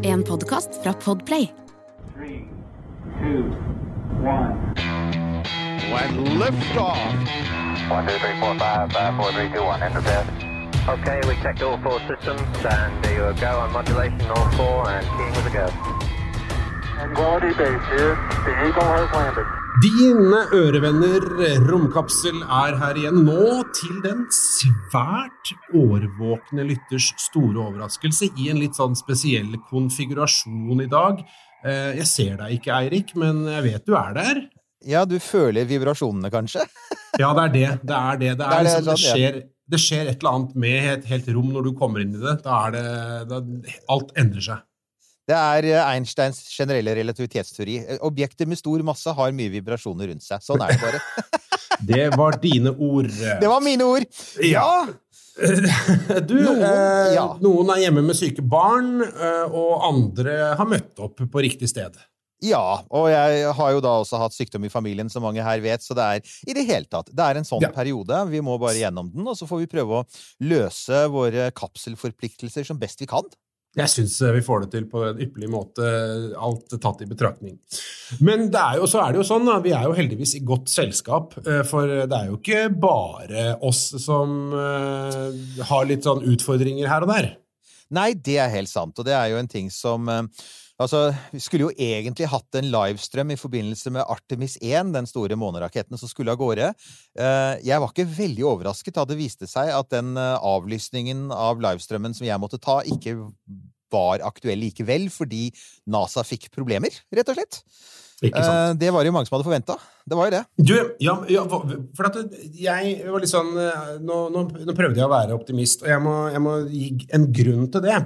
En podkast fra Podplay. Three, two, one. And liftoff. One, two, three, four, five, five, four, three, two, one. Enter bed. Okay, we checked all four systems, and there you go on modulation, all four, and keying with a go. Dine ørevenner, romkapsel er her igjen nå til den svært årvåkne lytters store overraskelse i en litt sånn spesiell konfigurasjon i dag. Eh, Jeg ser deg ikke, Eirik, men jeg vet du er der. Ja, du føler vibrasjonene, kanskje? Ja, det er det. Det er det. Det, Det er er det, liksom, det, sånn, skjer, det skjer et eller annet med et helt rom når du kommer inn i det. Da er det da, Alt endrer seg. Det er eh, Einsteins generelle relativitetsteori. Eh, Objekter med stor masse har mye vibrasjoner rundt seg. Sånn er det bare. Det var dine ord. Det var mine ord! Ja. Du, Noen, eh, ja. noen er hjemme med syke barn, eh, og andre har møtt opp på riktig sted. Ja, og jeg har jo da også hatt sykdom i familien, som mange her vet, så det er i det hele tatt Det er en sånn Ja. periode. Vi må bare gjennom den, og så får vi prøve å løse våre kapselforpliktelser som best vi kan. Jeg syns vi får det til på en ypperlig måte, alt tatt i betraktning. Men er jo, så er det jo sånn, da, vi er jo heldigvis i godt selskap. eh, For det er jo ikke bare oss som eh, har litt sånn utfordringer her og der. Nei, det er helt sant, og det er jo en ting som eh, Altså, vi skulle jo egentlig hatt en livestrøm i forbindelse med Artemis 1, den store måneraketten som skulle av gårde. Eh, Jeg var ikke veldig overrasket da det viste seg at den eh, avlysningen av livestrømmen som jeg måtte ta, ikke var aktuell likevel, fordi NASA fikk problemer, rett og slett. Eh, Det var jo mange som hadde forventa. Det var jo det. Du, ja, ja, for at jeg var litt sånn Nå, nå, nå prøvde jeg å være optimist, og jeg må, jeg må gi en grunn til det.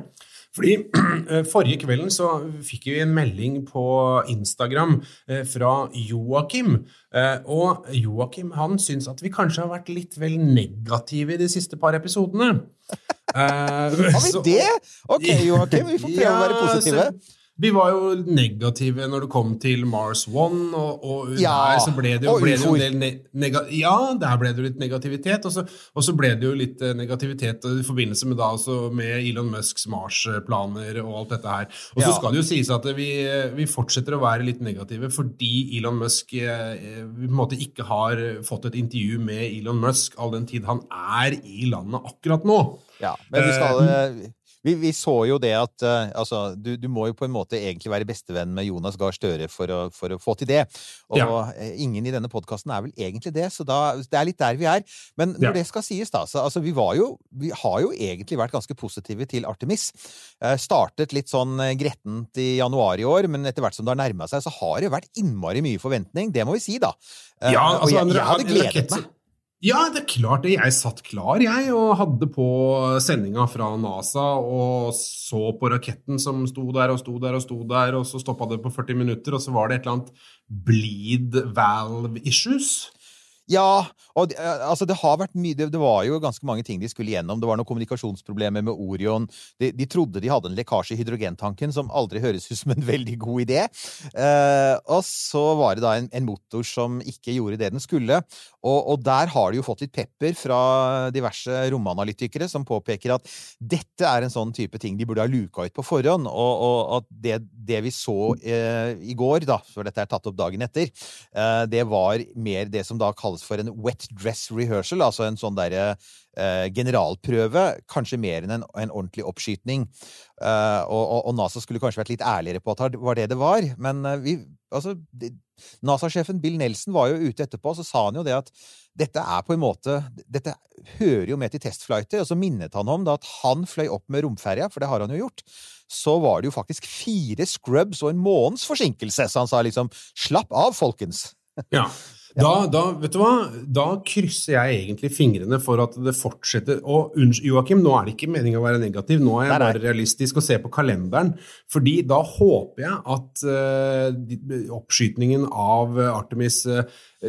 Fordi eh, Forrige kvelden så fikk vi en melding på Instagram eh, fra Joakim. Eh, Og Joakim han syns at vi kanskje har vært litt vel negative i de siste par episodene. Har vi det?! Ok, Joakim, vi får prøve å være positive. Så, vi var jo negative når det kom til Mars One, og, og Ja, der så ble det jo, ble det jo en del ne nega Ja, der ble det jo litt negativitet. Og så, og så ble det jo litt eh, negativitet i forbindelse med, da, altså, med Elon Musks Mars-planer og alt dette her. Og så Ja. skal det jo sies at vi, vi fortsetter å være litt negative fordi Elon Musk eh, vi på en måte ikke har fått et intervju med Elon Musk all den tid han er i landet akkurat nå. Ja, men vi skal eh, vi, vi så jo det at uh, altså, du, du må jo på en måte egentlig være bestevenn med Jonas Gahr Støre for å, for å få til det. Og Ja. ingen i denne podkasten er vel egentlig det, så da, det er litt der vi er. Men når Ja. det skal sies, da så, altså, vi, var jo, vi har jo egentlig vært ganske positive til Artemis. Uh, startet litt sånn eh, grettent i januar i år, men etter hvert som det har nærma seg, så har det vært innmari mye forventning. Det må vi si, da. Uh, Ja, og altså, jeg, jeg hadde gledet meg. Ja, det er klart det. Jeg satt klar, jeg, og hadde på sendinga fra NASA og så på raketten som sto der og sto der og sto der, og så stoppa det på 40 minutter, og så var det et eller annet bleed valve issues. Ja, og eh, altså det har vært mye det var jo ganske mange ting de skulle gjennom. Det var noen kommunikasjonsproblemer med Orion. De, de trodde de hadde en lekkasje i hydrogentanken, som aldri høres ut som en veldig god idé. Eh, og så var det da en, en motor som ikke gjorde det den skulle. Og, og der har de jo fått litt pepper fra diverse romanalytikere som påpeker at dette er en sånn type ting de burde ha luka ut på forhånd. Og, og at det, det vi så eh, i går, da, for dette er tatt opp dagen etter, eh, det var mer det som da kalles for en wet dress rehearsal, altså en sånn derre eh, generalprøve, kanskje mer enn en, en ordentlig oppskytning. Eh, og, og, NASA skulle kanskje vært litt ærligere på at det var det det var, men eh, vi Altså, det- NASA-sjefen Bill Nelson var jo ute etterpå, og så sa han jo det at dette er på en måte Dette hører jo med til testflighter, og så minnet han om da at han fløy opp med romferja, for det har han jo gjort. Så var det jo faktisk fire scrubs og en måneds forsinkelse, så han sa liksom slapp av, folkens. Ja. Da, da, vet du hva? da krysser jeg egentlig fingrene for at det fortsetter. Og Joakim, nå er det ikke meningen å være negativ, nå er jeg Nei, nei. bare realistisk og ser på kalenderen. fordi da håper jeg at uh, de- oppskytningen av eh, Artemis uh,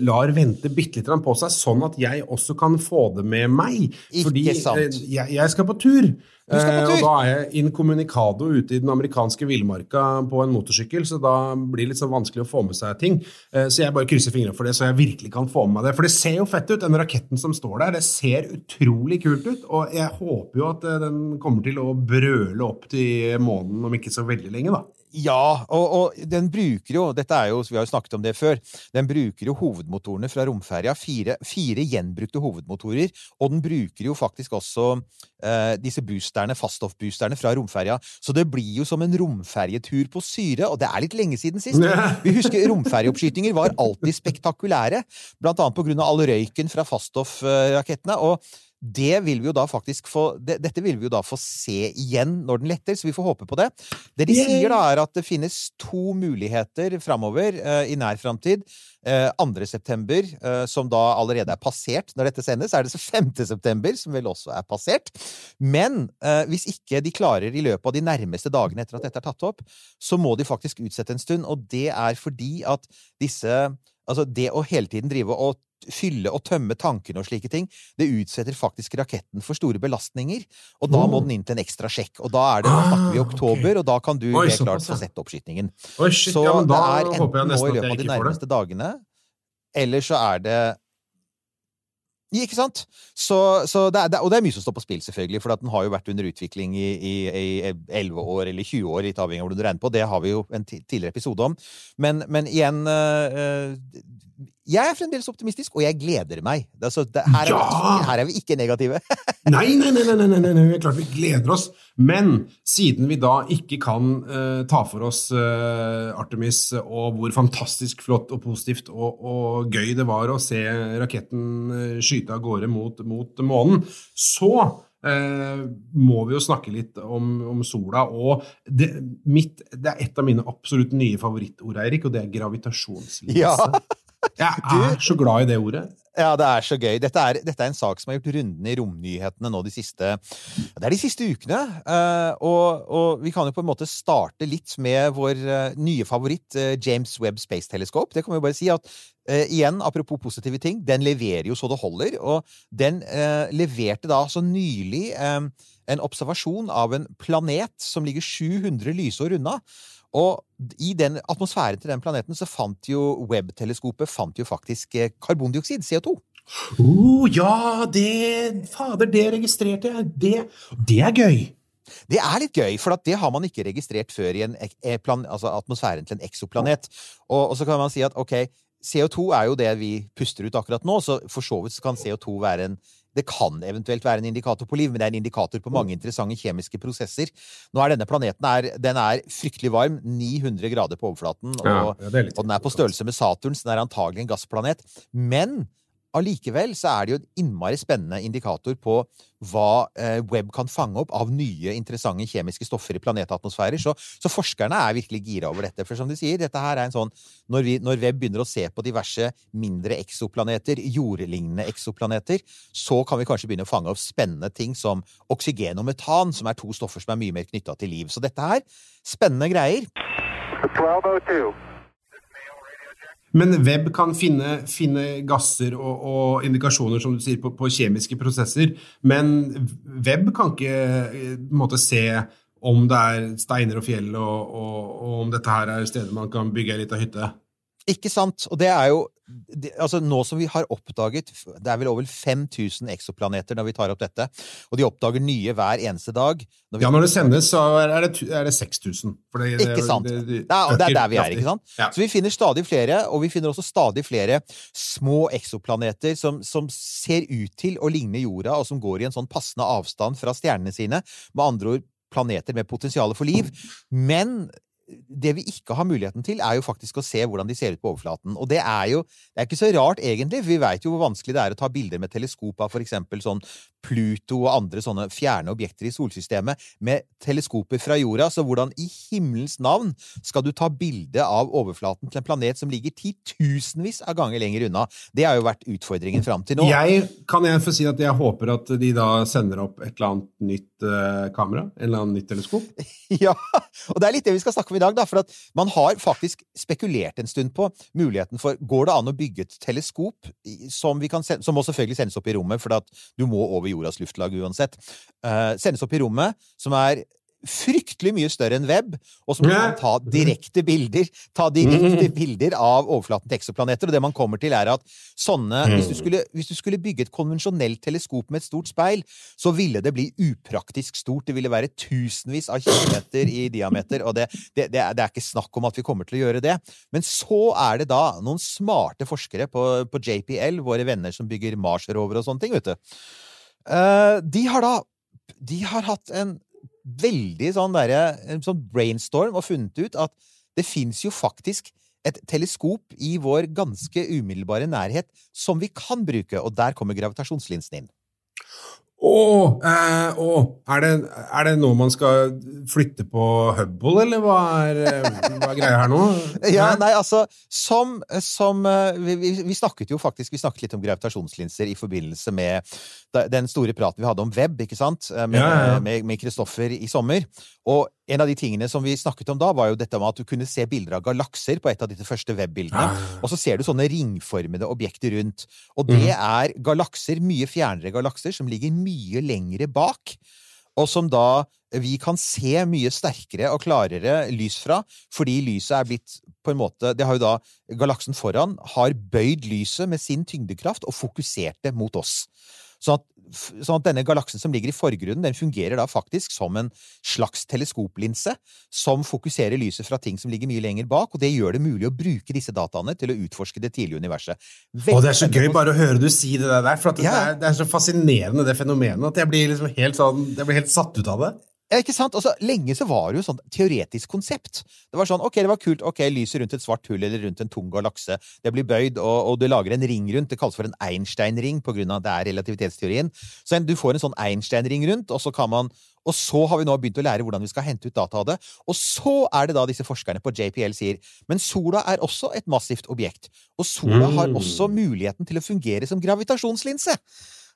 lar vente bitte litt på seg, sånn at jeg også kan få det med meg. Ikke fordi sant. eh, jeg, jeg skal på tur. Du skal på Eh, tur. Og da er jeg incommunicado ute i den amerikanske villmarka på en motorsykkel, så da blir det litt sånn vanskelig å få med seg ting. Eh, Så jeg bare krysser fingrene for det, så jeg virkelig kan få med meg det. For det ser jo fett ut, den raketten som står der. Det ser utrolig kult ut, og jeg håper jo at eh, den kommer til å brøle opp til månen om ikke så veldig lenge, da. Ja, og, og den bruker jo Dette er jo, Vi har jo snakket om det før. Den bruker jo hovedmotorene fra romferja. Fire, fire gjenbrukte hovedmotorer. Og den bruker jo faktisk også eh, disse boosterne, faststoffboosterne fra romferja. Så det blir jo som en romferjetur på syre, og det er litt lenge siden sist. Vi husker romferjeoppskytinger var alltid spektakulære, blant annet på grunn av all røyken fra faststoffrakettene. og det vil vi jo da faktisk få, det, dette vil vi jo da få se igjen når den letter, så vi får håpe på det. Det de sier da, er at det finnes to muligheter framover uh, i nær framtid. Uh, 2. september, eh, som da allerede er passert når dette sendes, er det så 5. september, som vel også er passert. Men eh, hvis ikke de klarer i løpet av de nærmeste dagene etter at dette er tatt opp, så må de faktisk utsette en stund, og det er fordi at disse Altså, det å hele tiden drive og fylle og tømme tankene og slike ting, det utsetter faktisk raketten for store belastninger. Og da må den inn til en ekstra sjekk. Og da er det, da snakker vi i Ah, oktober, og da kan du Oi, helt klart få sett oppskytingen. Oi, shit, Så ja, det er enten nå i løpet av de nærmeste dagene, eller så er det Ikke sant? Så, så det er, og det er mye som står på spill, selvfølgelig, for at den har jo vært under utvikling i, i, i 11 år eller 20 år, litt avhengig av hvordan du regner på. Det har vi jo en tidligere episode om. Men, men igjen øh, Jeg er fremdeles optimistisk, og jeg gleder meg. Det, altså, det, her, er vi her er vi ikke negative. Nei, nei, nei, nei, nei, nei, klart vi gleder oss. Men siden vi da ikke kan uh, ta for oss uh, Artemis og hvor fantastisk flott og positivt og, og gøy det var å se raketten eh, skyte av gårde mot, mot månen, så Uh, må vi jo snakke litt om, om sola. Og det, mitt, det er et av mine absolutt nye favorittord, Eirik, og det er gravitasjonslinse. Ja. Jeg er så glad i det ordet. Ja, det er så gøy. Dette er, dette er en sak som har gjort runden i romnyhetene nå de siste Det er de siste ukene. eh, og, og vi kan jo på en måte starte litt med vår eh, nye favoritt, eh, James Webb Space Telescope. Det kan vi jo bare si at igjen, apropos positive ting, den leverer jo så det holder. Og den leverte da så nylig en observasjon av en planet som ligger 700 lysår unna. Og i den atmosfæren til den planeten så fant jo Webb-teleskopet fant jo faktisk eh, karbondioksid, CO2. Oh, ja, det Fader, det registrerte jeg. Det, det er gøy. Det er litt gøy, for at det har man ikke registrert før i eh, plan, altså atmosfæren til en eksoplanet. Og, og så kan man si at ok, CO2 er jo det vi puster ut akkurat nå, så for så vidt kan CO2 være en det kan eventuelt være en indikator på liv, men det er en indikator på mange interessante kjemiske prosesser. Nå er denne planeten er, den er fryktelig varm, 900 grader på overflaten, og, Ja, og den er på størrelse med Saturn, så den er antagelig en gassplanet. Men allikevel så er det jo en innmari spennende indikator på hva eh, Webb kan fange opp av nye, interessante kjemiske stoffer i planetatmosfærer. Så, så forskerne er virkelig gira over dette. For som de sier, dette her er en sånn Når, vi, når Webb begynner å se på diverse mindre eksoplaneter, jordlignende eksoplaneter, så kan vi kanskje begynne å fange opp spennende ting som oksygen og metan, som er to stoffer som er mye mer knytta til liv. Så dette her, spennende greier. 1202. Men web kan finne, finne gasser og, og indikasjoner som du sier, på, på kjemiske prosesser. Men web kan ikke eh, måte se om det er steiner og fjell, og, og, og om dette her er steder man kan bygge ei lita hytte. Ikke sant? Og det er jo det, altså Nå som vi har oppdaget Det er vel over 5000 eksoplaneter når vi tar opp dette, og de oppdager nye hver eneste dag. Når vi Ja, når det sendes, så er det, er det 6000. For det- det- Ikke sant? det- det og det er der vi er, ikke sant? Ja. Så vi finner stadig flere, og vi finner også stadig flere små eksoplaneter som, som ser ut til å ligne jorda, og som går i en sånn passende avstand fra stjernene sine. Med andre ord planeter med potensial for liv. Men det vi ikke har muligheten til, er jo faktisk å se hvordan de ser ut på overflaten. Og det er jo det er ikke så rart, egentlig, vi veit jo hvor vanskelig det er å ta bilder med teleskop av eksempel sånn Pluto og andre sånne fjerne objekter i solsystemet med teleskoper fra jorda. Så hvordan i himmelens navn skal du ta bilde av overflaten til en planet som ligger titusenvis av ganger lenger unna? Det har jo vært utfordringen fram til nå. Jeg kan jeg få si at jeg håper at de da sender opp et eller annet nytt uh, kamera? En eller annen nytt teleskop? Ja, og det er litt det vi skal snakke om i dag, da. For at man har faktisk spekulert en stund på muligheten for Går det an å bygge et teleskop som, vi kan sende, som må selvfølgelig sendes opp i rommet, for at du må over jordas luftlag uansett. uh, sendes opp i rommet, som er fryktelig mye større enn web, og som kan ta direkte bilder ta direkte bilder av overflaten til eksoplaneter. Og det man kommer til, er at sånne hvis du, skulle, hvis du skulle bygge et konvensjonelt teleskop med et stort speil, så ville det bli upraktisk stort. Det ville være tusenvis av kilometer i diameter, og det, det, det, er, det er ikke snakk om at vi kommer til å gjøre det. Men så er det da noen smarte forskere på, på JPL, våre venner som bygger Mars-rover og sånne ting, vet du. Eh, de har da De har hatt en veldig sånn derre sånn brainstorm og funnet ut at det fins jo faktisk et teleskop i vår ganske umiddelbare nærhet som vi kan bruke, og der kommer gravitasjonslinsen inn. Å, eh, oh. er, det, er det nå man skal flytte på Hubble, eller hva er, eh, hva er greia her nå? Ja, nei, altså, som, som eh, vi, vi, snakket jo faktisk Vi snakket litt om gravitasjonslinser i forbindelse med den store praten vi hadde om web, ikke sant? Eh, Med, Ja, ja, ja. Kristoffer i sommer. Og en av de tingene som vi snakket om da, var jo dette med at du kunne se bilder av galakser på et av disse første webbildene. Ah. Og så ser du sånne ringformede objekter rundt. Og det Mhm. er galakser, mye fjernere galakser, som ligger mye lengre bak. Og som da vi kan se mye sterkere og klarere lys fra, fordi lyset er blitt på en måte Det har jo da galaksen foran har bøyd lyset med sin tyngdekraft og fokusert det mot oss. Sånn at, sånn at denne galaksen som ligger i forgrunnen, den fungerer da faktisk som en slags teleskoplinse som fokuserer lyset fra ting som ligger mye lenger bak, og det gjør det mulig å bruke disse dataene til å utforske det tidlige universet. og det er så gøy bare å høre du si det der, for at det, Ja. er, det er så fascinerende, det fenomenet, at jeg blir liksom helt sånn Jeg blir helt satt ut av det. Ikke sant? Altså, lenge så var det jo sånn teoretisk konsept. Det var sånn, ok, det var kult, ok, lyset rundt et svart hull eller rundt en tung galakse, det blir bøyd, og, og du lager en ring rundt, det kalles for en Einstein-ring på grunn av at det er relativitetsteorien. Så en- du får en sånn Einstein-ring rundt, og så kan man og så har vi nå begynt å lære hvordan vi skal hente ut data av det. Og så er det da disse forskerne på JPL sier men sola er også et massivt objekt. Og sola har Mm. også muligheten til å fungere som gravitasjonslinse.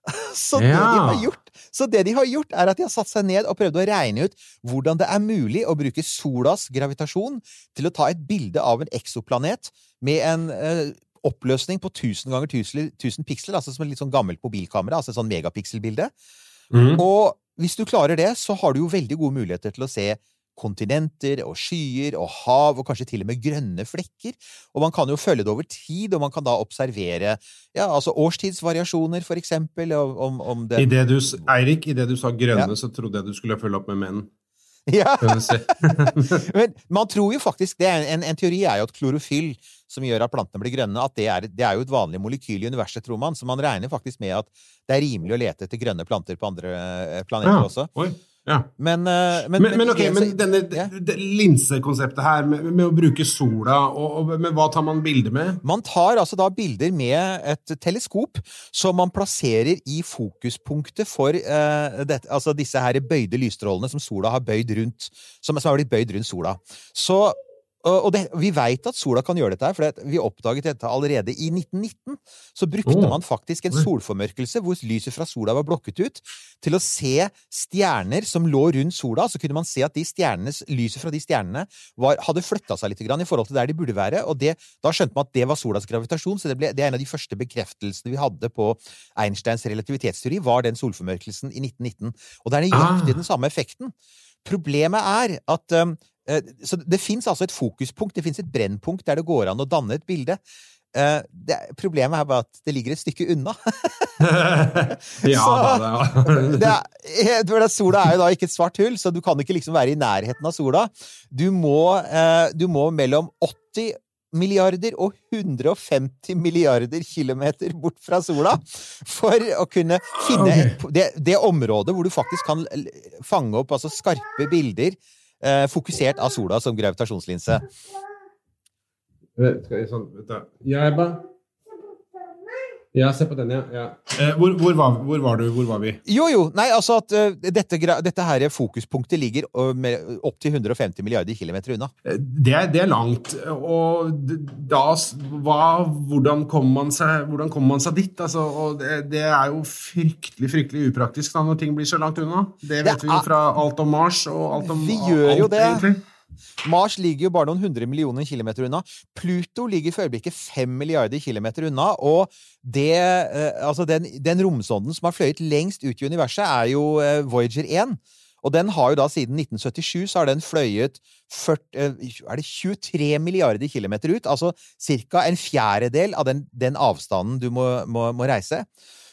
Så det, de Ja. har gjort, så det de har gjort, er at de har satt seg ned og prøvd å regne ut hvordan det er mulig å bruke solas gravitasjon til å ta et bilde av en eksoplanet med en eh, oppløsning på 1000 ganger 1000, 1000 piksler, altså som et litt sånn gammelt mobilkamera, altså et sånn megapikselbilde. Mm. Og hvis du klarer det, så har du jo veldig gode muligheter til å se kontinenter og skyer og hav, og kanskje til og med grønne flekker. Og man kan jo følge det over tid, og man kan da observere ja, altså årstidsvariasjoner, for eksempel, om, om den... I det du, Eirik, idet du sa grønne, Ja. så trodde jeg du skulle følge opp med menn. Ja, men man tror jo faktisk det en, en teori er jo at klorofyll, som gjør at plantene blir grønne, at det er, det er jo et vanlig molekyl i universet, tror man. Så man regner faktisk med at det er rimelig å lete etter grønne planter på andre eh, planeter Ja. også. Oi. Ja. Men, eh, men, Men, men ok, men denne Ja. linsekonseptet her, med, med å bruke sola, og, og, men hva tar man bilder med? Man tar altså da bilder med et teleskop som man plasserer i fokuspunktet for eh, det, altså disse her bøyde lysstrålene som sola har bøyd rundt, som, som har blitt bøyd rundt sola. Så og det, vi veit at sola kan gjøre dette, for vi oppdaget dette allerede i 1919. Så brukte oh. man faktisk en solformørkelse hvor lyset fra sola var blokket ut, til å se stjerner som lå rundt sola. Så kunne man se at de lyset fra de stjernene var, hadde flytta seg litt grann i forhold til der de burde være. Og det, da skjønte man at det var solas gravitasjon, så det, ble, det er en av de første bekreftelsene vi hadde på Einsteins relativitetsteori, var den solformørkelsen i 1919. Og det er nøyaktig Ah. den samme effekten. Problemet er at um, Så det fins altså et fokuspunkt, det fins et brennpunkt der det går an å danne et bilde. Eh, det, problemet er bare at det ligger et stykke unna. ja, Så- da, det, det er, sola er jo da ikke et svart hull, så du kan ikke liksom være i nærheten av sola. Du må, eh, du må mellom 80 milliarder og 150 milliarder kilometer bort fra sola for å kunne finne okay. et, det, det området hvor du faktisk kan fange opp altså skarpe bilder eh, fokusert av sola som gravitasjonslinse. Skal jeg sånn, vet du. Ja, Ebba? Ja, se på den, ja. ja. Eh, hvor, hvor, var, hvor var du? Hvor var vi? Jo, jo. Nei, altså at uh, dette, dette her fokuspunktet ligger uh, opptil opp til 150 milliarder kilometer unna. Eh, Det er, det er langt. Og da hva, hvordan kommer man seg, hvordan kommer man seg dit? Altså, og det, det er jo fryktelig fryktelig upraktisk da, når ting blir så langt unna. Det vet Det vi jo er- fra alt om Mars og alt om Vi gjør jo alt, det. egentlig. Mars ligger jo bare noen hundre millioner kilometer unna. Pluto ligger for øyeblikket fem milliarder kilometer unna, og det, eh, altså den, den romsonden som har fløyet lengst ut i universet, er jo eh, Voyager 1. Og den har jo da siden 1977 så har den fløyet 40, eh, er det 23 milliarder kilometer ut, altså ca. en fjerdedel av den, den avstanden du må, må, må, reise.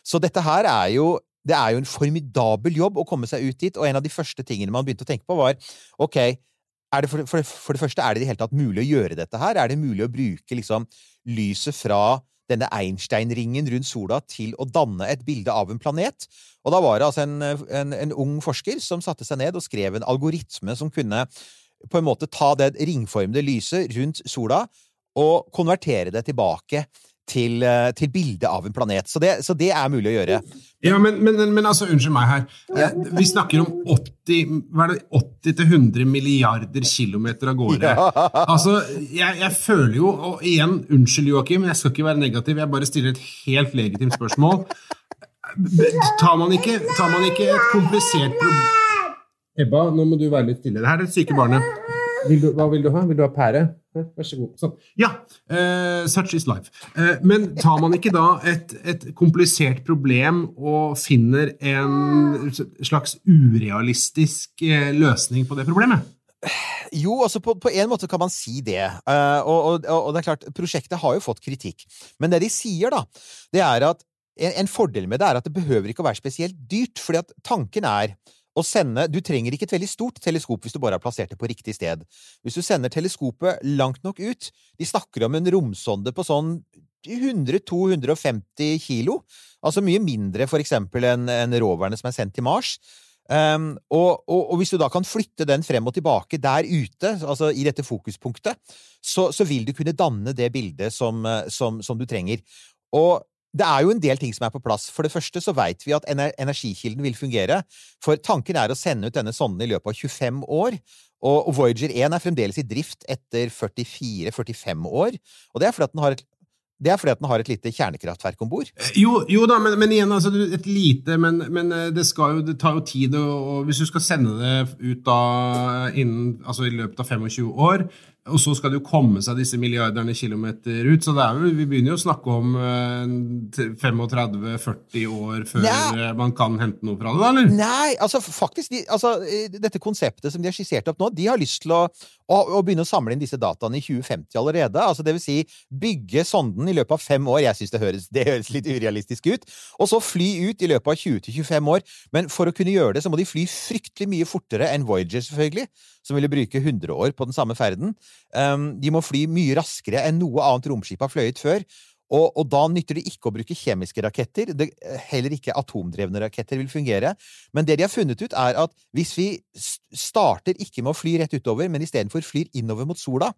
Så dette her er jo det er jo en formidabel jobb å komme seg ut dit, og en av de første tingene man begynte å tenke på, var ok, det for, for, for, det første, er det i det hele tatt mulig å gjøre dette her? Er det mulig å bruke liksom lyset fra denne Einstein-ringen rundt sola til å danne et bilde av en planet. Og da var det altså en, en, en, ung forsker som satte seg ned og skrev en algoritme som kunne på en måte ta det ringformede lyset rundt sola og konvertere det tilbake til, eh, til bildet av en planet. Så det, så det, er mulig å gjøre. Ja, men, men, men altså, unnskyld meg her. Vi snakker om 80 hva er det, 80-100 milliarder kilometer av gårde. Ja. Altså, jeg, jeg, føler jo Og igjen, unnskyld, Joakim, jeg skal ikke være negativ, jeg bare stiller et helt legitimt spørsmål. Tar man ikke, tar man ikke et komplisert problem Ebba, nå må du være litt stille. Det her er det syke barnet. Vil du, hva vil du ha? Vil du ha pære? Vær så god. Sånn. Ja, uh, such is life. Uh, men tar man ikke da et, et, komplisert problem og finner en slags urealistisk uh, løsning på det problemet? Jo, altså på, på, en måte kan man si det. Og, og, og, det er klart, prosjektet har jo fått kritikk. Men det de sier, da, det er at en, en fordel med det er at det behøver ikke å være spesielt dyrt. fordi at tanken er å sende Du trenger ikke et veldig stort teleskop hvis du bare har plassert det på riktig sted. Hvis du sender teleskopet langt nok ut De snakker om en romsonde på sånn 100-250 kilo. Altså mye mindre, for eksempel, enn en roverne som er sendt til Mars. Um, og, og, og, hvis du da kan flytte den frem og tilbake der ute, altså i dette fokuspunktet, så, så vil du kunne danne det bildet som, som, som du trenger. Og det er jo en del ting som er på plass. For det første så veit vi at energikilden vil fungere. For tanken er å sende ut denne sonden i løpet av 25 år. Og Voyager 1 er fremdeles i drift etter 44-45 år. Og det er fordi at den har et det er fordi at den har et lite kjernekraftverk om bord. Jo, jo, da, men, men, igjen, altså, et lite Men, men eh, det, jo, det, tar jo tid, og, og, hvis du skal sende det ut da innen, altså i løpet av 25 år og så skal det jo komme seg disse milliarderne kilometer ut, så jo, vi begynner jo å snakke om 35-40 eh, år før Nei. man kan hente noe fra det, da, eller? Nei, altså faktisk de, altså, eh, Dette konseptet som de har skissert opp nå, de har lyst til å, å, å, begynne å samle inn disse dataene i 2050 allerede. Altså det vil si bygge sonden i løpet av fem år. Jeg syns det, det, høres litt urealistisk ut. Og så fly ut i løpet av 20-25 år. Men for å kunne gjøre det, så må de fly fryktelig mye fortere enn Voyager, selvfølgelig som ville bruke 100 år på den samme ferden. De må fly mye raskere enn noe annet romskip har fløyet før. Og, og, da nytter det ikke å bruke kjemiske raketter. Det, heller ikke atomdrevne raketter vil fungere. Men det de har funnet ut, er at hvis vi starter ikke med å fly rett utover, men istedenfor flyr innover mot sola,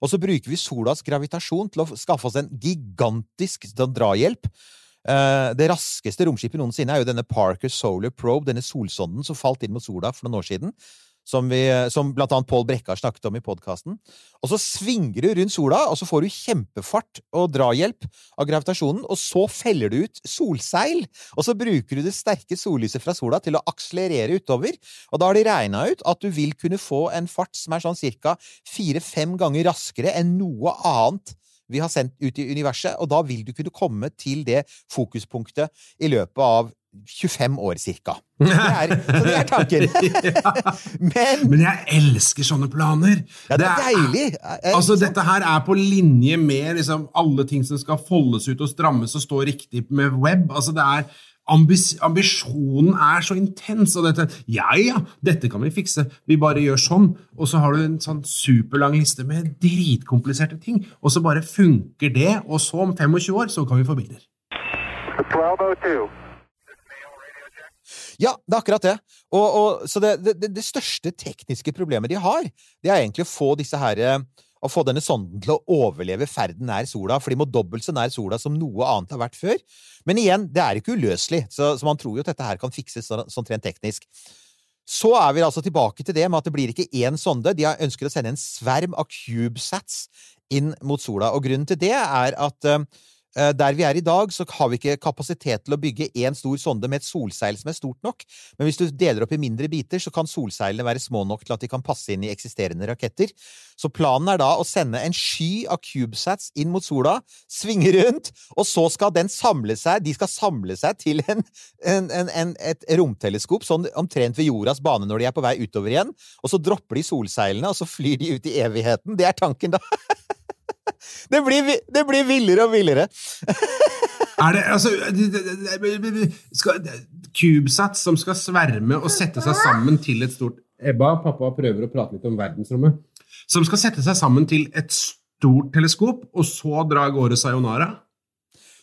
og så bruker vi solas gravitasjon til å skaffe oss en gigantisk drahjelp uh, Det raskeste romskipet noensinne er jo denne Parker Solar Probe, denne solsonden som falt inn mot sola for noen år siden som, vi, som blant annet Pål Brekke har snakket om i podkasten. Og så svinger du rundt sola, og så får du kjempefart og drahjelp av gravitasjonen, og så feller du ut solseil, og så bruker du det sterke sollyset fra sola til å akselerere utover, og da har de regna ut at du vil kunne få en fart som er sånn cirka fire-fem ganger raskere enn noe annet vi har sendt ut i universet, og da vil du kunne komme til det fokuspunktet i løpet av 25 år, cirka. Det er, så det er tanken. Men, Men, jeg elsker sånne planer. Ja, det er deilig. altså, dette her er på linje med liksom, alle ting som skal foldes ut og strammes og stå riktig med web. Altså, det er ambis ambisjonen er så intens. Og dette, ja, ja, dette kan vi fikse. Vi bare gjør sånn. Og så har du en sånn superlang liste med dritkompliserte ting. Og så bare funker det, og så om 25 år så kan vi få biler. 1202. Ja, det er akkurat det. Og, og, så det, det, det, største tekniske problemet de har, det er egentlig å få disse her å få denne sonden til å overleve ferden nær sola, for de må dobbelt så nær sola som noe annet har vært før. Men igjen, det er ikke uløselig, så, så man tror jo at dette her kan fikses sånn, sånn rent teknisk. Så er vi altså tilbake til det med at det blir ikke én sonde. De ønsker å sende en sverm av CubeSats inn mot sola, og grunnen til det er at uh, Eh, Der vi er i dag, så har vi ikke kapasitet til å bygge én stor sonde med et solseil som er stort nok. Men hvis du deler opp i mindre biter, så kan solseilene være små nok til at de kan passe inn i eksisterende raketter. Så planen er da å sende en sky av CubeSats inn mot sola, svinge rundt, og så skal den samle seg De skal samle seg til en, en, en, en, et romteleskop sånn omtrent ved jordas bane når de er på vei utover igjen. Og så dropper de solseilene, og så flyr de ut i evigheten. Det er tanken, da. Det blir, det blir villere og villere. Er det altså skal, CubeSats som skal sverme og sette seg sammen til et stort Ebba, pappa prøver å prate litt om verdensrommet. Som skal sette seg sammen til et stort teleskop, og så dra av gårde sayonara?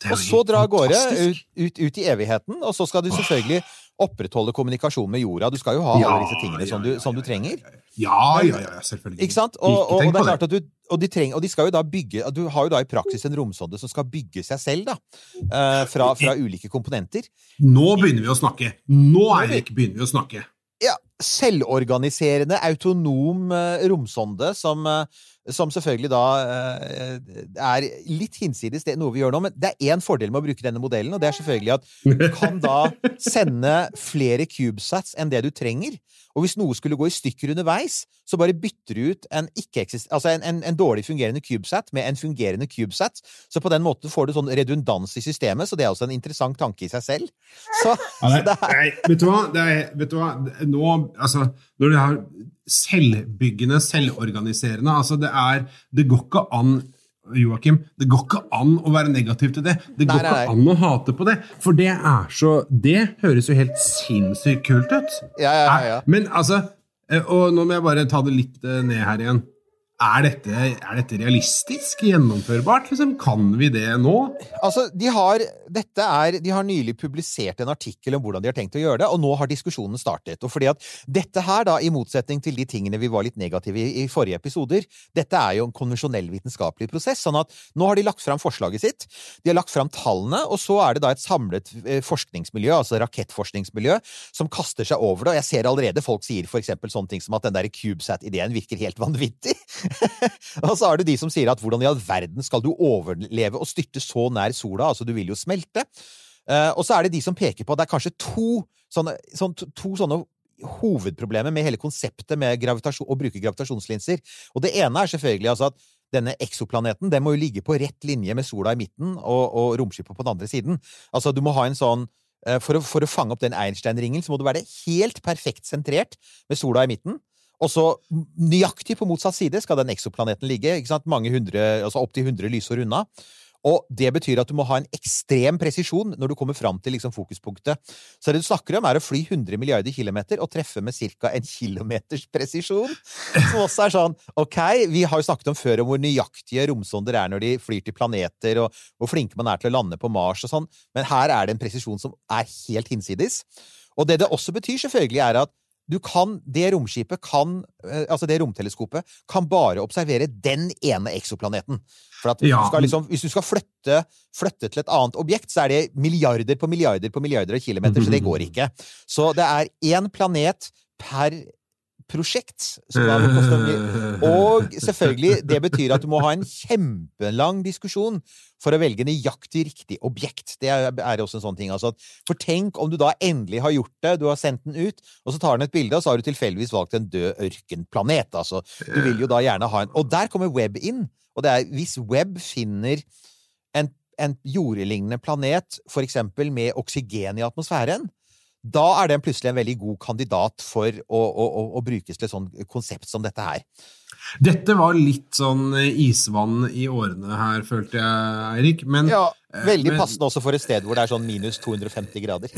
Og så dra av gårde ut, ut, ut i evigheten, og så skal du selvfølgelig opprettholde kommunikasjon med jorda. Du skal jo ha Ja, alle disse tingene ja, som, du, som du trenger. Ja, ja, ja, selvfølgelig. Ikke sant? Og, og, og det er klart at du og de, trenger, og de skal jo da bygge Du har jo da i praksis en romsonde som skal bygge seg selv, da. eh, fra, fra ulike komponenter. Nå begynner vi å snakke. Nå, Eirik, begynner vi å snakke. Ja, Selvorganiserende, autonom eh, romsonde som, eh, som selvfølgelig da eh, er litt hinsides det noe vi gjør nå. Men det er én fordel med å bruke denne modellen, og det er selvfølgelig at du kan da sende flere CubeSats enn det du trenger. Og hvis noe skulle gå i stykker underveis, så bare bytter du ut en, altså en, en, en dårlig fungerende CubeSat med en fungerende CubeSat. Så på den måten får du sånn redundans i systemet, så det er også en interessant tanke i seg selv. Så, Ja, så det, er nei, vet du hva? Det er, vet du hva? Nå, altså, når du har selvbyggende, selvorganiserende altså det er Det går ikke an Joakim, det går ikke an å være negativ til det. Det går Nei, nei, ikke an å hate på det. For det er så Det høres jo helt sinnssykt kult ut. Ja, ja, ja. Men altså eh, Og nå må jeg bare ta det litt eh, ned her igjen. Er dette, er dette realistisk? Gjennomførbart? Liksom, kan vi det nå? Altså, de har, er, de har nylig publisert en artikkel om hvordan de har tenkt å gjøre det, og nå har diskusjonen startet. Og fordi at dette her, da, i motsetning til de tingene vi var litt negative i i forrige episoder, dette er jo en konvensjonell vitenskapelig prosess. sånn at nå har de lagt fram forslaget sitt, de har lagt fram tallene, og så er det da et samlet eh, forskningsmiljø, altså rakettforskningsmiljø, som kaster seg over det. Og jeg ser allerede folk sier for eksempel sånne ting som at den der CubeSat-ideen virker helt vanvittig. og så er det de som sier at hvordan i all verden skal du overleve og styrte så nær sola? Altså, du vil jo smelte. Uh, og så er det de som peker på at det er kanskje to sånne, sånn, to sånne hovedproblemer med hele konseptet med å bruke gravitasjonslinser. Og det ene er selvfølgelig altså at denne eksoplaneten den må jo ligge på rett linje med sola i midten og, og romskipet på den andre siden. Altså, du må ha en sånn eh, for å, for å fange opp den Einstein-ringen, så må du være helt perfekt sentrert med sola i midten. Og så nøyaktig på motsatt side skal den eksoplaneten ligge, ikke sant? mange hundre, altså opptil 100 lysår unna. Og det betyr at du må ha en ekstrem presisjon når du kommer fram til liksom fokuspunktet. Så det du snakker om, er å fly 100 milliarder kilometer og treffe med ca. en kilometers presisjon. Som også er sånn Ok, vi har jo snakket om før om hvor nøyaktige romsonder er når de flyr til planeter, og hvor flinke man er til å lande på Mars og sånn, men her er det en presisjon som er helt hinsides. Og det det også betyr, selvfølgelig, er at du kan, det romskipet kan, eh, altså det romteleskopet, kan bare observere den ene eksoplaneten. For at Ja. du liksom, hvis du skal flytte, flytte til et annet objekt, så er det milliarder på milliarder på milliarder av kilometer, så det går ikke. Så det er én planet per prosjekt. Og selvfølgelig, det betyr at du må ha en kjempelang diskusjon for å velge nøyaktig riktig objekt. Det er, er også en sånn ting. Altså, for tenk om du da endelig har gjort det, du har sendt den ut, og så tar den et bilde, og så har du tilfeldigvis valgt en død ørkenplanet. Altså, du vil jo da gjerne ha en Og der kommer web inn. Og det er hvis web finner en, en jordlignende planet, for eksempel med oksygen i atmosfæren, da er den plutselig en veldig god kandidat for å, å, å, å brukes til et sånt konsept som dette her. Dette var litt sånn isvann i årene her, følte jeg, Eirik. Men, Ja, Veldig men- passende også for et sted hvor det er sånn minus 250 grader.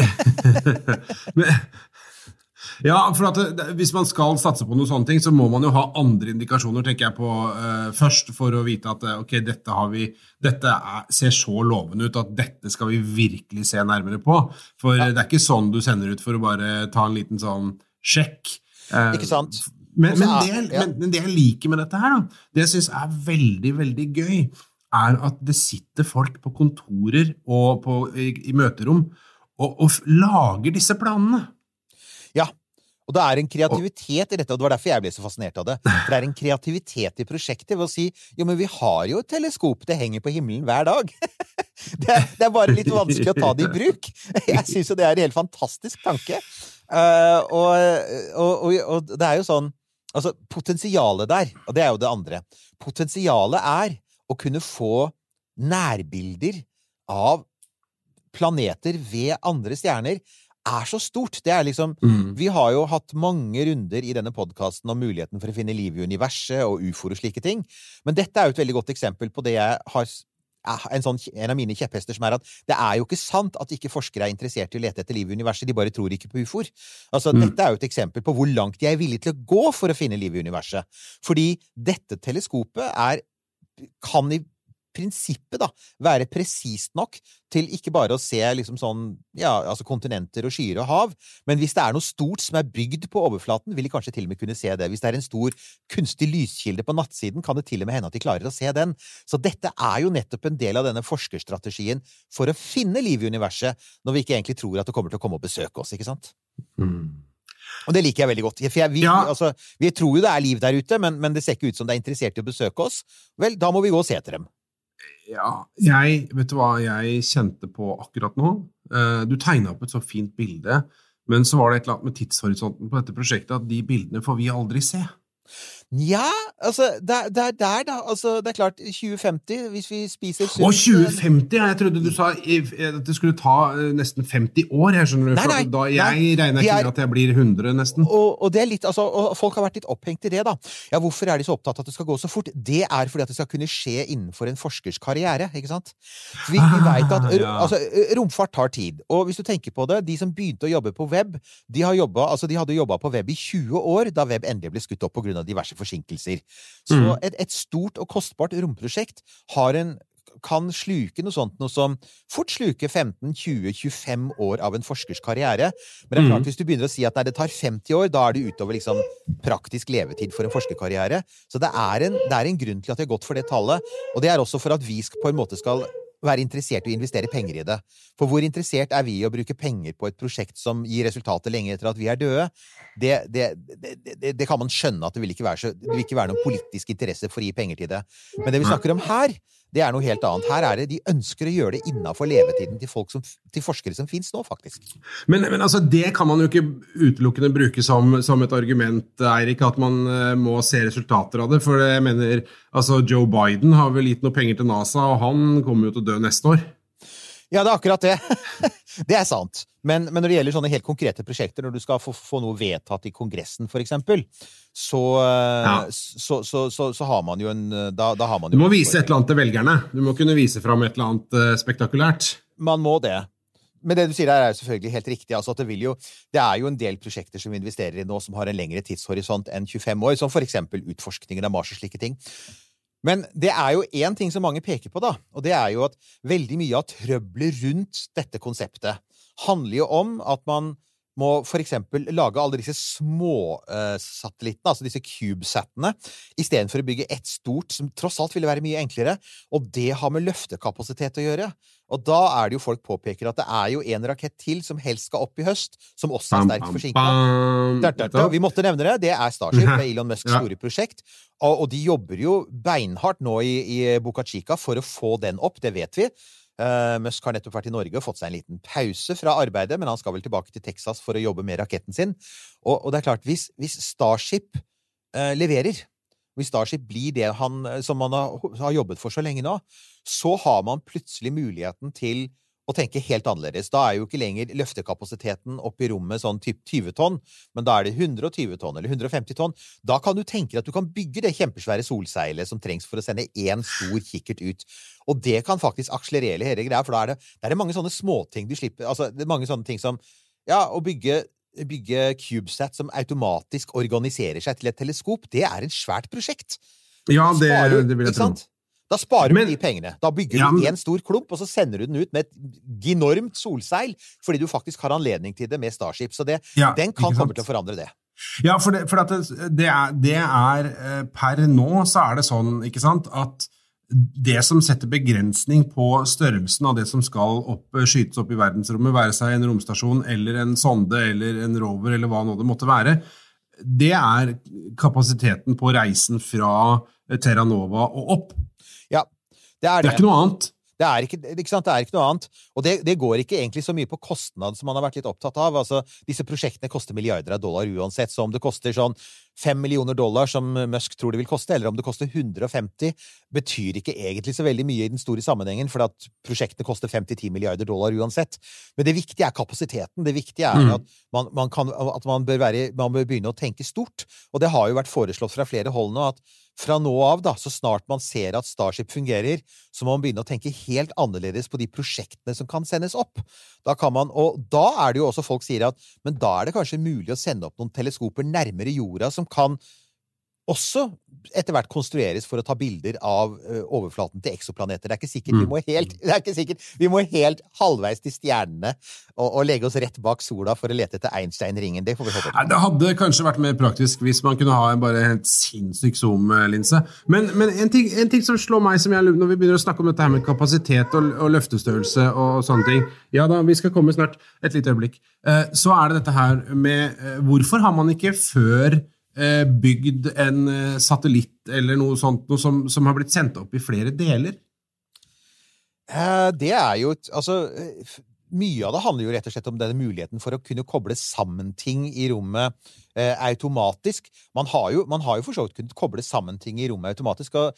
men, ja, for at det, hvis man skal satse på noen sånne ting, så må man jo ha andre indikasjoner, tenker jeg på uh, først, for å vite at eh, ok, dette, har vi, dette er, ser så lovende ut at dette skal vi virkelig se nærmere på. For det er ikke sånn du sender ut for å bare ta en liten sånn sjekk. Uh, Ikke sant? Men, men, det, men, men det jeg liker med dette her, da, det jeg syns er veldig, veldig gøy, er at det sitter folk på kontorer og på, i, i møterom og, og lager disse planene. Ja. Og det er en kreativitet i dette, og det var derfor jeg ble så fascinert av det. For det er en kreativitet i prosjektet ved å si jo, men vi har jo et teleskop, det henger på himmelen hver dag. Det er, det er bare litt vanskelig å ta det i bruk. Jeg syns jo det er en helt fantastisk tanke. Eh, og, og, og, og det er jo sånn Altså, potensialet der, og det er jo det andre Potensialet er å kunne få nærbilder av planeter ved andre stjerner er så stort. Det er liksom Mm. Vi har jo hatt mange runder i denne podkasten om muligheten for å finne liv i universet og ufoer og slike ting, men dette er jo et veldig godt eksempel på det jeg har er en, sånn, en av mine kjepphester som er at det er jo ikke sant at ikke forskere er interessert i å lete etter liv i universet, de bare tror ikke på ufoer. Altså, Mm. Dette er jo et eksempel på hvor langt de er villige til å gå for å finne liv i universet. Fordi dette teleskopet er kan i prinsippet da, være presist nok til ikke bare å se liksom sånn, ja, altså kontinenter og skyer og hav, men hvis det er noe stort som er bygd på overflaten, vil de kanskje til og med kunne se det. Hvis det er en stor kunstig lyskilde på nattsiden, kan det til og med hende at de klarer å se den. Så dette er jo nettopp en del av denne forskerstrategien for å finne liv i universet, når vi ikke egentlig tror at det kommer til å komme og besøke oss, ikke sant? Mm. Og det liker jeg veldig godt. For jeg, vi, Ja. altså, vi tror jo det er liv der ute, men, men det ser ikke ut som det er interessert i å besøke oss. Vel, da må vi gå og se etter dem. Ja, jeg, vet du hva jeg kjente på akkurat nå? Eh, du tegna opp et så fint bilde, men så var det et eller annet med tidshorisonten på dette prosjektet at de bildene får vi aldri se. Nja, altså, det er det er der, da. Altså, det er klart, 2050, hvis vi spiser sunt Å, 2050! ja, Jeg trodde du sa at det skulle ta eh, nesten 50 år. Jeg skjønner du, Nei, nei, da, nei. Jeg regner ikke med at jeg blir 100, nesten. Og, og, det er litt, altså, og folk har vært litt opphengt i det, da. Ja, hvorfor er de så opptatt av at det skal gå så fort? Det er fordi at det skal kunne skje innenfor en forskers karriere, ikke sant? Vi, vi Ah, vet at ja. altså, romfart tar tid. Og hvis du tenker på det, de som begynte å jobbe på web, de, har jobbet, altså, de hadde jobba på web i 20 år da web endelig ble skutt opp pga. diverse forsinkelser. Så Mm. et, et stort og kostbart romprosjekt har en kan sluke noe sånt noe som fort sluke 15-20-25 år av en forskers karriere. Men det er klart, Mhm. hvis du begynner å si at nei, det tar 50 år, da er det utover liksom praktisk levetid for en forskerkarriere. Så det er, en, det er en grunn til at de har gått for det tallet. Og det er også for at vi på en måte skal være interessert i å investere penger i det. For hvor interessert er vi i å bruke penger på et prosjekt som gir resultater lenge etter at vi er døde? Det, det, det, det, det kan man skjønne at det vil ikke være, så, det vil ikke være noen politisk interesse for å gi penger til det. Men det vi snakker om her, det er noe helt annet. Her er det de ønsker å gjøre det innafor levetiden til, som, til forskere som fins nå, faktisk. Men, men altså, det kan man jo ikke utelukkende bruke som, som et argument, Eirik, at man eh, må se resultater av det. For jeg mener, altså, Joe Biden har vel gitt noe penger til NASA, og han kommer jo til å dø neste år. Ja, det er akkurat det. det er sant. Men, men når det gjelder sånne helt konkrete prosjekter, når du skal få, få noe vedtatt i Kongressen, for eksempel, så, eh, Ja. så, så, så, har man jo en Da, da har man Du jo må vise et eller annet til velgerne. Du må kunne vise fram et eller annet eh, spektakulært. Man må det. Men det du sier der, er jo selvfølgelig helt riktig. Altså det, vil jo, det er jo en del prosjekter som vi investerer i nå, som har en lengre tidshorisont enn 25 år, som for eksempel utforskningen av Mars og slike ting. Men det er jo én ting som mange peker på, da, og det er jo at veldig mye av trøbbelet rundt dette konseptet handler jo om at man må for eksempel lage alle disse småsatellittene, altså disse CubeSatene, istedenfor å bygge ett stort, som tross alt ville være mye enklere. Og det har med løftekapasitet å gjøre. Og da er det jo folk påpeker at det er jo en rakett til som helst skal opp i høst, som også er sterkt forsinka. Vi måtte nevne det. Det er Starship, det er Elon Musks store prosjekt. Og, og de jobber jo beinhardt nå i, i Boca Chica for å få den opp, det vet vi. Eh, Musk har nettopp vært i Norge og fått seg en liten pause fra arbeidet, men han skal vel tilbake til Texas for å jobbe med raketten sin. Og, og det er klart, hvis, hvis Starship uh, leverer, hvis Starship blir det han, som man har, har jobbet for så lenge nå, så har man plutselig muligheten til å tenke helt annerledes. Da er jo ikke lenger løftekapasiteten oppe i rommet sånn typ 20 tonn, men da er det 120 tonn eller 150 tonn. Da kan du tenke deg at du kan bygge det kjempesvære solseilet som trengs for å sende én stor kikkert ut. Og det kan faktisk akselerere hele greia, for da er det, det er mange sånne småting du slipper Altså, det er mange sånne ting som Ja, å bygge Bygge CubeSat som automatisk organiserer seg til et teleskop, det er et svært prosjekt. Ja, det, Sparer det vil jeg tro. Da sparer Men- du de pengene. Da bygger Ja, du men- én stor klump, og så sender du den ut med et enormt solseil, fordi du faktisk har anledning til det med Starship. Så det, Ja, den kan komme til å forandre det. Ja, for, det, for at det, det, er, det er eh, Per nå så er det sånn, ikke sant, at det som setter begrensning på størrelsen av det som skal opp, skytes opp i verdensrommet, være seg en romstasjon eller en sonde eller en rover eller hva nå det måtte være, det er kapasiteten på reisen fra Terra Nova og opp. Ja, det er Det det. er ikke noe annet. Det er ikke, ikke? Det er ikke noe annet. Og det, det går ikke egentlig så mye på kostnad som man har vært litt opptatt av. Altså, disse prosjektene koster milliarder av dollar uansett, så om det koster sånn fem millioner dollar, som Musk tror det vil koste, eller om det koster 150, betyr ikke egentlig så veldig mye i den store sammenhengen, for at prosjektene koster 5-10 milliarder dollar uansett. Men det viktige er kapasiteten. Det viktige er Mm. at, man, man, kan, at man, bør være, man bør begynne å tenke stort. Og det har jo vært foreslått fra flere hold nå at fra nå av, da, så snart man ser at Starship fungerer, så må man begynne å tenke helt annerledes på de prosjektene som kan sendes opp. Da kan man, og da er det jo også folk sier at men da er det kanskje mulig å sende opp noen teleskoper nærmere jorda som kan også etter hvert konstrueres for å ta bilder av ø, overflaten til eksoplaneter. Det er ikke sikkert vi Mm. må helt, det er ikke sikkert, vi må helt halvveis til stjernene og, og legge oss rett bak sola for å lete etter Einstein-ringen. Det Det hadde kanskje vært mer praktisk hvis man kunne ha en bare helt sinnssyk zoom-linse. Men, men en, ting, en ting som slår meg som jeg, lurer- når vi begynner å snakke om dette her med kapasitet og, og løftestørrelse og sånne ting Ja da, vi skal komme snart. Et lite øyeblikk. Eh, så er det dette her med eh, Hvorfor har man ikke før eh, bygd en eh, satellitt eller noe sånt noe som, som har blitt sendt opp i flere deler? Eh, Det er jo Altså, eh, mye av det handler jo rett og slett om denne muligheten for å kunne koble sammen ting i rommet eh, automatisk. Man har, jo, man jo for så vidt kunnet koble sammen ting i rommet automatisk. og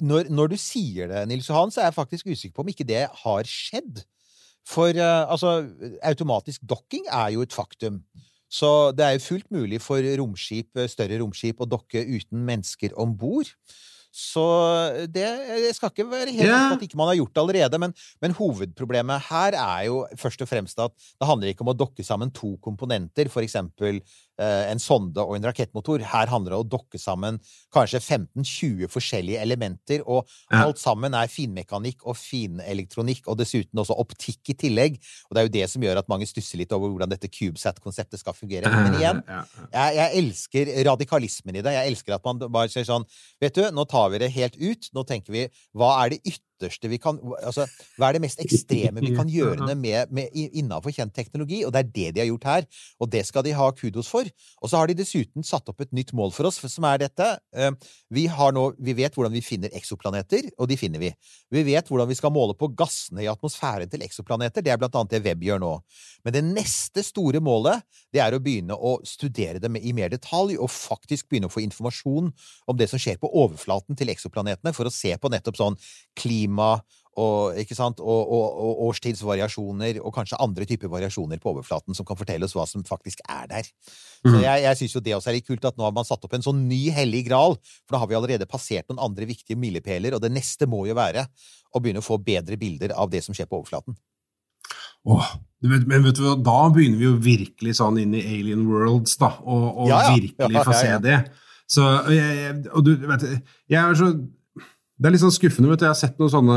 når, når du sier det, Nils Johan, så er jeg faktisk usikker på om ikke det har skjedd. For eh, altså, automatisk dokking er jo et faktum. Så det er jo fullt mulig for romskip, eh, større romskip å dokke uten mennesker om bord. Så det Jeg skal ikke være helt på at ikke man har gjort det allerede, men, men hovedproblemet her er jo først og fremst at det handler ikke om å dokke sammen to komponenter, for eksempel eh, en sonde og en rakettmotor. Her handler det om å dokke sammen kanskje 15-20 forskjellige elementer, og Ja. alt sammen er finmekanikk og finelektronikk, og dessuten også optikk i tillegg. Og det er jo det som gjør at mange stusser litt over hvordan dette CubeSat-konseptet skal fungere. Men igjen, jeg, jeg elsker radikalismen i det. Jeg elsker at man bare sier sånn Vet du, nå tar vi det helt ut. Nå tenker vi Hva er det ytterste vi kan Altså, hva er det mest ekstreme vi kan gjøre med, med innafor kjent teknologi? Og det er det de har gjort her. Og det skal de ha kudos for. Og så har de dessuten satt opp et nytt mål for oss, som er dette. Eh, Vi, har nå, vi vet hvordan vi finner eksoplaneter, og de finner vi. Vi vet hvordan vi skal måle på gassene i atmosfæren til eksoplaneter. Det er blant annet det Webb gjør nå. Men det neste store målet, det er å begynne å studere det i mer detalj, og faktisk begynne å få informasjon om det som skjer på overflaten til eksoplanetene, for å se på nettopp sånn klima og, ikke sant? Og, og, og årstidsvariasjoner, og kanskje andre typer variasjoner på overflaten som kan fortelle oss hva som faktisk er der. Så Mm. jeg, jeg syns jo det også er litt kult at nå har man satt opp en sånn ny hellig gral, for da har vi allerede passert noen andre viktige milepæler, og det neste må jo være å begynne å få bedre bilder av det som skjer på overflaten. Åh, vet, men vet du hva, da begynner vi jo virkelig sånn inn i alien worlds, da, og, og Ja, ja. virkelig Ja, få se det. Så, og jeg- og du vet, jeg er så Det er litt sånn skuffende, vet du. Jeg har sett noen sånne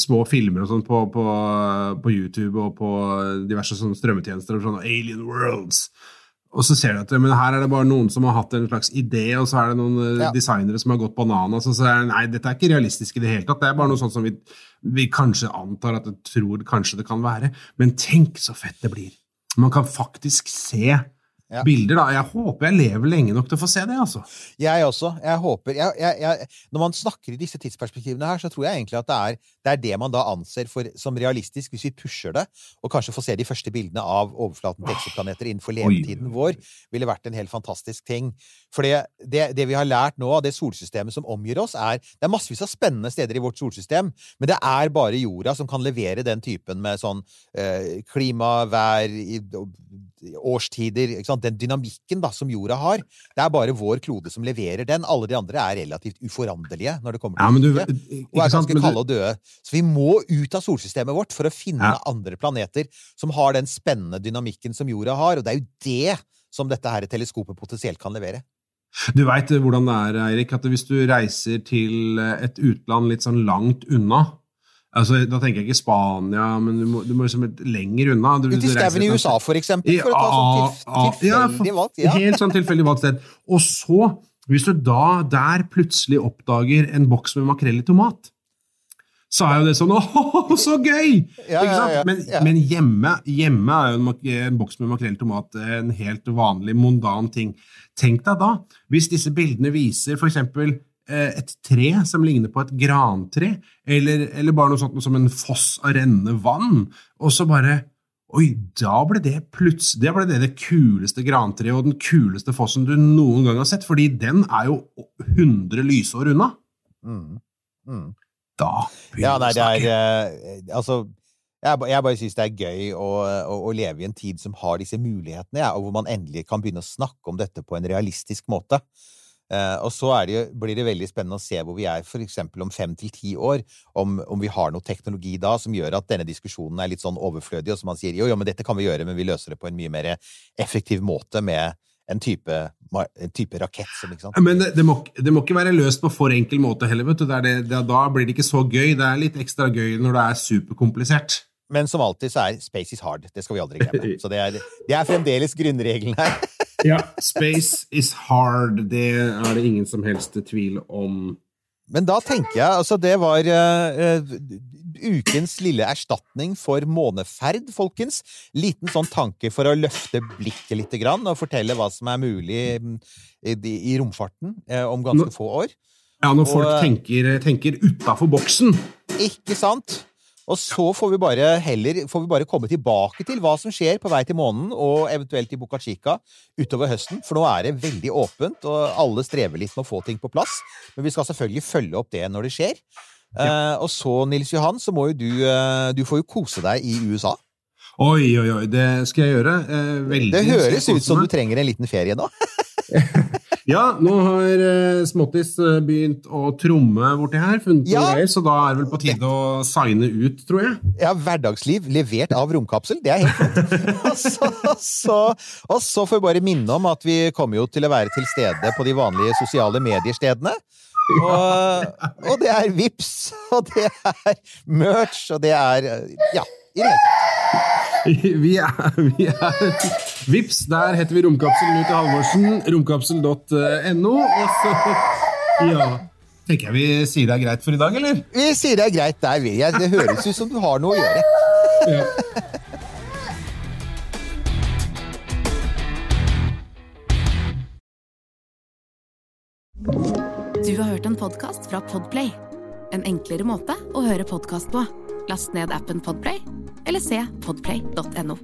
små filmer og sånn på, på, på YouTube og på diverse sånne strømmetjenester og sånne alien worlds. Og så ser du at men her er det bare noen som har hatt en slags idé, og så er det noen eh, Ja. designere som har gått bananas. Og så er det, nei, dette er ikke realistisk i det hele tatt. Det er bare noe sånt som vi, vi kanskje antar at vi tror kanskje det kan være. Men tenk så fett det blir. Man kan faktisk se Ja. bilder, da. Jeg håper jeg lever lenge nok til å få se det, altså. Jeg også. Jeg håper jeg, jeg, Når man snakker i disse tidsperspektivene her, så tror jeg egentlig at det er det, er det man da anser for, som realistisk, hvis vi pusher det, og kanskje får se de første bildene av overflaten til eksoplaneter innenfor Oi. levetiden vår, ville vært en helt fantastisk ting. For det, det, det vi har lært nå av det solsystemet som omgir oss, er Det er massevis av spennende steder i vårt solsystem, men det er bare jorda som kan levere den typen med sånn eh, klima, vær, i, årstider? Den dynamikken da, som jorda har. Det er bare vår klode som leverer den. Alle de andre er relativt uforanderlige når det kommer til ja, du, og er ganske kalde og døde. Så vi må ut av solsystemet vårt for å finne Ja. andre planeter som har den spennende dynamikken som jorda har, og det er jo det som dette her teleskopet potensielt kan levere. Du veit hvordan det er, Eirik, at hvis du reiser til et utland litt sånn langt unna altså, Da tenker jeg ikke Spania, men du må, du må liksom lenger unna. Du, Ut i skauen i USA, for eksempel, for å ta sånn tilf tilfeldig valgt. Ja. Helt sånn tilfeldig valgt sted. Og så Hvis du da der plutselig oppdager en boks med makrell i tomat, så er jo det sånn Åh, så gøy! Ja, ja, Men, men hjemme, hjemme er jo en, en boks med makrell i tomat en helt vanlig, mondan ting. Tenk deg da, hvis disse bildene viser for eksempel et tre som ligner på et grantre, eller, eller bare noe sånt som en foss av rennende vann, og så bare Oi, da ble det plutselig det ble det, det kuleste grantreet og den kuleste fossen du noen gang har sett, fordi den er jo 100 lysår unna. Mm. Mm. Da Ja, begynner nei, vi å det er eh, Altså, jeg, jeg bare syns det er gøy å, å, å leve i en tid som har disse mulighetene, ja, og hvor man endelig kan begynne å snakke om dette på en realistisk måte. Eh, og så det blir det veldig spennende å se hvor vi er for eksempel om fem til ti år, om, om vi har noe teknologi da som gjør at denne diskusjonen er litt sånn overflødig, og så man sier jo, jo, men dette kan vi gjøre, men vi løser det på en mye mer effektiv måte med en type, en type rakett som, ikke sant? Men det, det, må, det må ikke være løst på for enkel måte heller. vet du. Er det, da blir det ikke så gøy. Det er litt ekstra gøy når det er superkomplisert. Men som alltid så er space is hard. Det skal vi aldri glemme. Så det er, det er fremdeles grunnregelen her. Ja, Space is hard. Det er det ingen som helst tvil om. Men da tenker jeg altså det var eh, ukens lille erstatning for måneferd, folkens. Liten sånn tanke for å løfte blikket litt grann, og fortelle hva som er mulig mm, i, i romfarten uh, om ganske Nå- få år. Ja, Når folk tenker, tenker utafor boksen. Ikke sant? Og så får vi bare heller får vi bare komme tilbake til hva som skjer på vei til månen, og eventuelt i Boca Chica utover høsten, for nå er det veldig åpent, og alle strever litt med å få ting på plass. Men vi skal selvfølgelig følge opp det når det skjer. Eh, og så, Nils Johan, så må jo du uh, Du får jo kose deg i USA. Oi, oi, oi, det skal jeg gjøre. Uh, veldig. Det høres ut som du trenger en liten ferie nå. Ja, nå har eh, Småttis eh, begynt å tromme borti her, funnet noen greier, så da er det vel på tide å signe ut, tror jeg. Ja, hverdagsliv levert av romkapsel. Det er helt flott. Og så, og så får vi bare minne om at vi kommer jo til å være til stede på de vanlige sosiale mediestedene. Og, og det er Vips, og det er merch, og det er Ja, i det hele tatt. Vi er, vi er Vips, der heter vi Romkapsel til Halvorsen. Romkapsel.no. Og så Ja. Tenker jeg vi sier det er greit for i dag, eller? Vi sier det er greit der, vil jeg. Det høres ut som du har noe å gjøre. Ja. Du har hørt en podcast fra Podplay. En enklere måte å høre podcast på. Last ned appen Podplay, eller se podplay.no.